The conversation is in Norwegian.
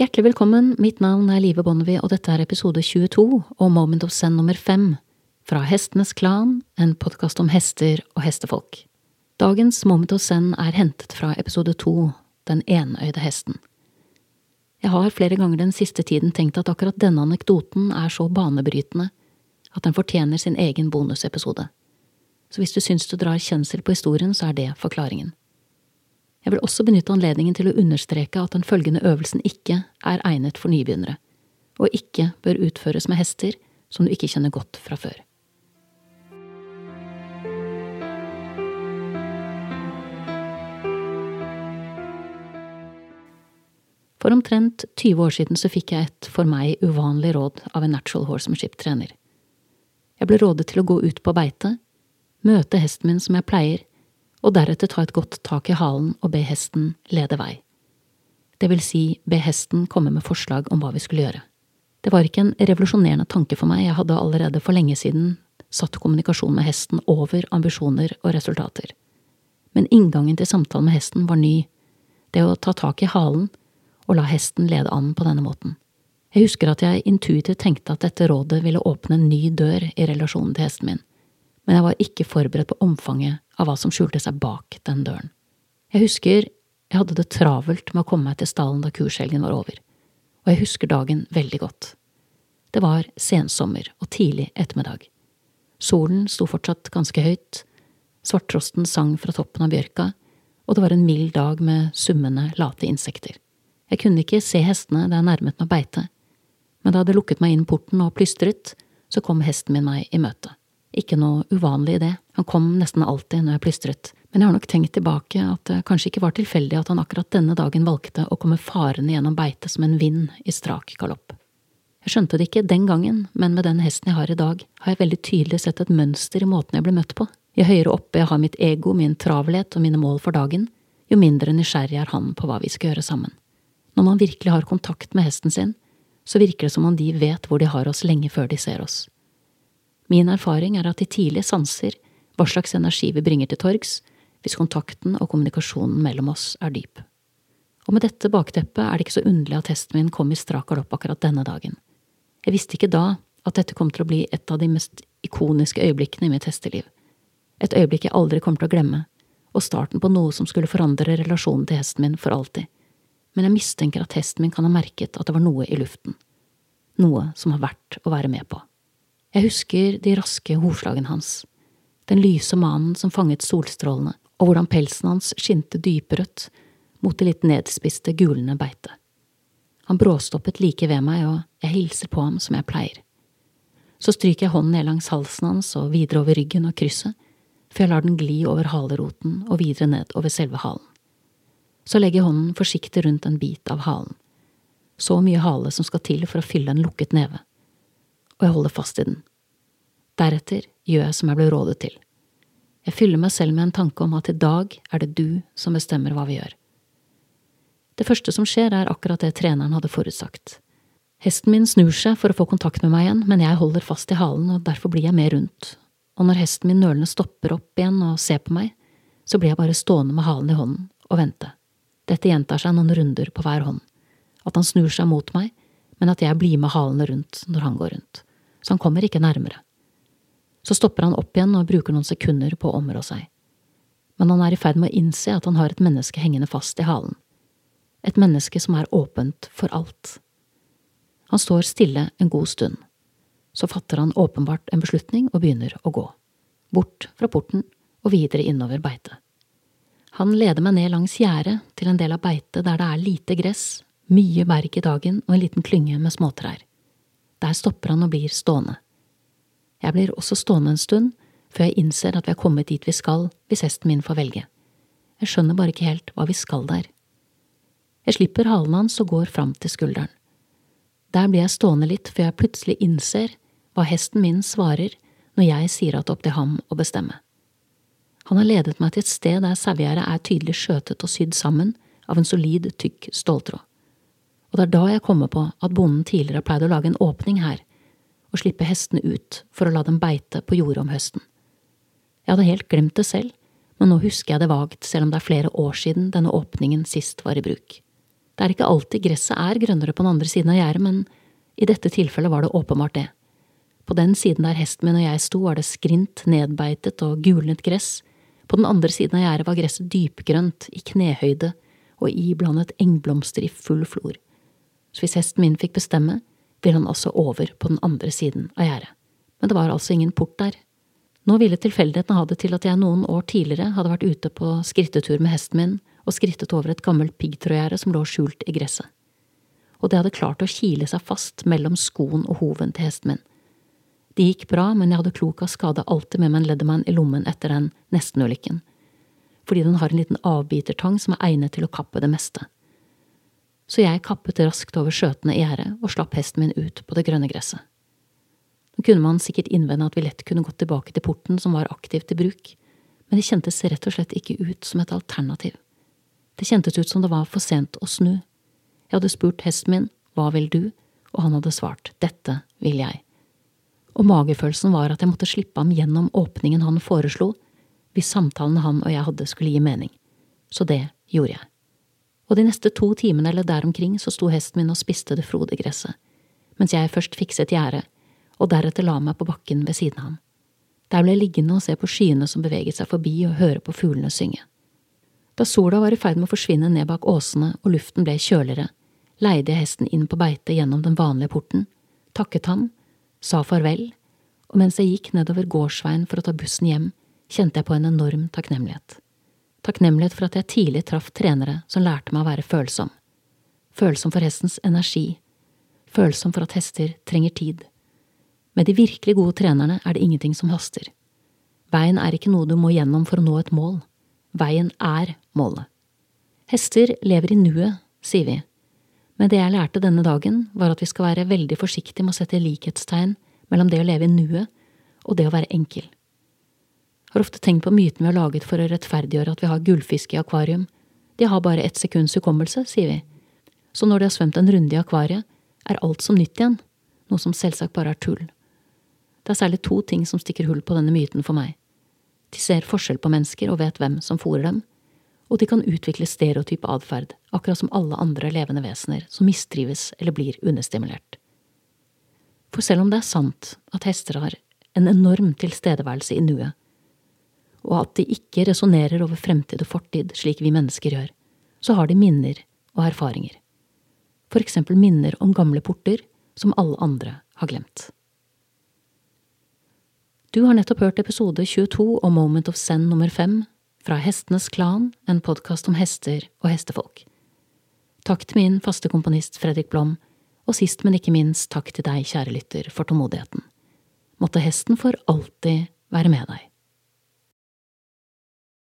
Hjertelig velkommen, mitt navn er Live Bonnevie, og dette er episode 22 og Moment of Zen nummer 5 fra Hestenes Klan, en podkast om hester og hestefolk. Dagens Moment of Zen er hentet fra episode 2, Den enøyde hesten. Jeg har flere ganger den siste tiden tenkt at akkurat denne anekdoten er så banebrytende at den fortjener sin egen bonusepisode. Så hvis du syns du drar kjensel på historien, så er det forklaringen. Jeg vil også benytte anledningen til å understreke at den følgende øvelsen ikke er egnet for nybegynnere, og ikke bør utføres med hester som du ikke kjenner godt fra før. For omtrent 20 år siden så fikk jeg et for meg uvanlig råd av en natural horsemanship-trener. Jeg ble rådet til å gå ut på beite, møte hesten min som jeg pleier, og deretter ta et godt tak i halen og be hesten lede vei. Det vil si be hesten komme med forslag om hva vi skulle gjøre. Det var ikke en revolusjonerende tanke for meg, jeg hadde allerede for lenge siden satt kommunikasjon med hesten over ambisjoner og resultater. Men inngangen til samtalen med hesten var ny, det å ta tak i halen og la hesten lede an på denne måten. Jeg husker at jeg intuitivt tenkte at dette rådet ville åpne en ny dør i relasjonen til hesten min, men jeg var ikke forberedt på omfanget av hva som skjulte seg bak den døren. Jeg husker jeg hadde det travelt med å komme meg til stallen da kurshelgen var over, og jeg husker dagen veldig godt. Det var sensommer og tidlig ettermiddag. Solen sto fortsatt ganske høyt, svarttrosten sang fra toppen av bjørka, og det var en mild dag med summende, late insekter. Jeg kunne ikke se hestene da jeg nærmet meg beite, men da jeg hadde lukket meg inn porten og plystret, så kom hesten min meg i møte. Ikke noe uvanlig i det, han kom nesten alltid når jeg plystret, men jeg har nok tenkt tilbake at det kanskje ikke var tilfeldig at han akkurat denne dagen valgte å komme farende gjennom beitet som en vind i strak galopp. Jeg skjønte det ikke den gangen, men med den hesten jeg har i dag, har jeg veldig tydelig sett et mønster i måten jeg ble møtt på. Jo høyere oppe jeg har mitt ego, min travelhet og mine mål for dagen, jo mindre nysgjerrig er han på hva vi skal gjøre sammen. Når man virkelig har kontakt med hesten sin, så virker det som om de vet hvor de har oss lenge før de ser oss. Min erfaring er at de tidlig sanser hva slags energi vi bringer til torgs, hvis kontakten og kommunikasjonen mellom oss er dyp. Og med dette bakteppet er det ikke så underlig at hesten min kom i strak galopp akkurat denne dagen. Jeg visste ikke da at dette kom til å bli et av de mest ikoniske øyeblikkene i mitt hesteliv. Et øyeblikk jeg aldri kommer til å glemme, og starten på noe som skulle forandre relasjonen til hesten min for alltid. Men jeg mistenker at hesten min kan ha merket at det var noe i luften. Noe som var verdt å være med på. Jeg husker de raske hovslagene hans, den lyse manen som fanget solstrålene, og hvordan pelsen hans skinte dyprødt mot det litt nedspiste, gulende beitet. Han bråstoppet like ved meg, og jeg hilser på ham som jeg pleier. Så stryker jeg hånden ned langs halsen hans og videre over ryggen og krysset, før jeg lar den gli over haleroten og videre ned over selve halen. Så legger jeg hånden forsiktig rundt en bit av halen, så mye hale som skal til for å fylle en lukket neve og jeg holder fast i den. Deretter gjør jeg som jeg ble rådet til. Jeg fyller meg selv med en tanke om at i dag er det du som bestemmer hva vi gjør. Det første som skjer, er akkurat det treneren hadde forutsagt. Hesten min snur seg for å få kontakt med meg igjen, men jeg holder fast i halen, og derfor blir jeg med rundt, og når hesten min nølende stopper opp igjen og ser på meg, så blir jeg bare stående med halen i hånden og vente. Dette gjentar seg noen runder på hver hånd. At han snur seg mot meg, men at jeg blir med halene rundt når han går rundt så han kommer ikke nærmere. Så stopper han opp igjen og bruker noen sekunder på å områ seg. Men han er i ferd med å innse at han har et menneske hengende fast i halen. Et menneske som er åpent for alt. Han står stille en god stund. Så fatter han åpenbart en beslutning og begynner å gå. Bort fra porten og videre innover beitet. Han leder meg ned langs gjerdet til en del av beitet der det er lite gress, mye berg i dagen og en liten klynge med småtrær. Der stopper han og blir stående. Jeg blir også stående en stund, før jeg innser at vi er kommet dit vi skal hvis hesten min får velge. Jeg skjønner bare ikke helt hva vi skal der. Jeg slipper halen hans og går fram til skulderen. Der blir jeg stående litt før jeg plutselig innser hva hesten min svarer når jeg sier at det er opp til ham å bestemme. Han har ledet meg til et sted der sauegjerdet er tydelig skjøtet og sydd sammen av en solid, tykk ståltråd og det er da jeg kommer på at bonden tidligere pleide å lage en åpning her, og slippe hestene ut for å la dem beite på jordet om høsten. Jeg hadde helt glemt det selv, men nå husker jeg det vagt selv om det er flere år siden denne åpningen sist var i bruk. Det er ikke alltid gresset er grønnere på den andre siden av gjerdet, men i dette tilfellet var det åpenbart det. På den siden der hesten min og jeg sto, var det skrint, nedbeitet og gulnet gress. På den andre siden av gjerdet var gresset dypgrønt, i knehøyde og iblandet engblomster i full flor. Så hvis hesten min fikk bestemme, ville han også over på den andre siden av gjerdet. Men det var altså ingen port der. Nå ville tilfeldighetene ha det til at jeg noen år tidligere hadde vært ute på skrittetur med hesten min og skrittet over et gammelt piggtrådgjerde som lå skjult i gresset. Og det hadde klart å kile seg fast mellom skoen og hoven til hesten min. Det gikk bra, men jeg hadde klok av skade alltid med meg en Leatherman i lommen etter den nestenulykken, fordi den har en liten avbitertang som er egnet til å kappe det meste. Så jeg kappet raskt over skjøtene i gjerdet og slapp hesten min ut på det grønne gresset. Nå kunne man sikkert innvende at vi lett kunne gått tilbake til porten som var aktivt i bruk, men det kjentes rett og slett ikke ut som et alternativ. Det kjentes ut som det var for sent å snu. Jeg hadde spurt hesten min hva vil du, og han hadde svart dette vil jeg. Og magefølelsen var at jeg måtte slippe ham gjennom åpningen han foreslo, hvis samtalen han og jeg hadde skulle gi mening. Så det gjorde jeg. Og de neste to timene eller der omkring så sto hesten min og spiste det frode gresset, mens jeg først fikset gjerdet, og deretter la meg på bakken ved siden av ham. Der ble jeg liggende og se på skyene som beveget seg forbi og høre på fuglene synge. Da sola var i ferd med å forsvinne ned bak åsene og luften ble kjøligere, leide jeg hesten inn på beite gjennom den vanlige porten, takket ham, sa farvel, og mens jeg gikk nedover gårdsveien for å ta bussen hjem, kjente jeg på en enorm takknemlighet. Takknemlighet for at jeg tidlig traff trenere som lærte meg å være følsom. Følsom for hestens energi. Følsom for at hester trenger tid. Med de virkelig gode trenerne er det ingenting som haster. Veien er ikke noe du må gjennom for å nå et mål. Veien er målet. Hester lever i nuet, sier vi, men det jeg lærte denne dagen, var at vi skal være veldig forsiktige med å sette likhetstegn mellom det å leve i nuet og det å være enkel. Har ofte tenkt på myten vi har laget for å rettferdiggjøre at vi har gullfisk i akvarium. De har bare ett sekunds hukommelse, sier vi. Så når de har svømt en runde i akvariet, er alt som nytt igjen, noe som selvsagt bare er tull. Det er særlig to ting som stikker hull på denne myten for meg. De ser forskjell på mennesker og vet hvem som fôrer dem, og de kan utvikle stereotyp atferd, akkurat som alle andre levende vesener som mistrives eller blir understimulert. For selv om det er sant at hester har en enorm tilstedeværelse i nuet, og at de ikke resonnerer over fremtid og fortid slik vi mennesker gjør, så har de minner og erfaringer. For eksempel minner om gamle porter som alle andre har glemt. Du har nettopp hørt episode 22 om Moment of Zen nummer 5 fra Hestenes Klan, en podkast om hester og hestefolk. Takk til min faste komponist Fredrik Blom, og sist, men ikke minst takk til deg, kjære lytter, for tålmodigheten. Måtte hesten for alltid være med deg.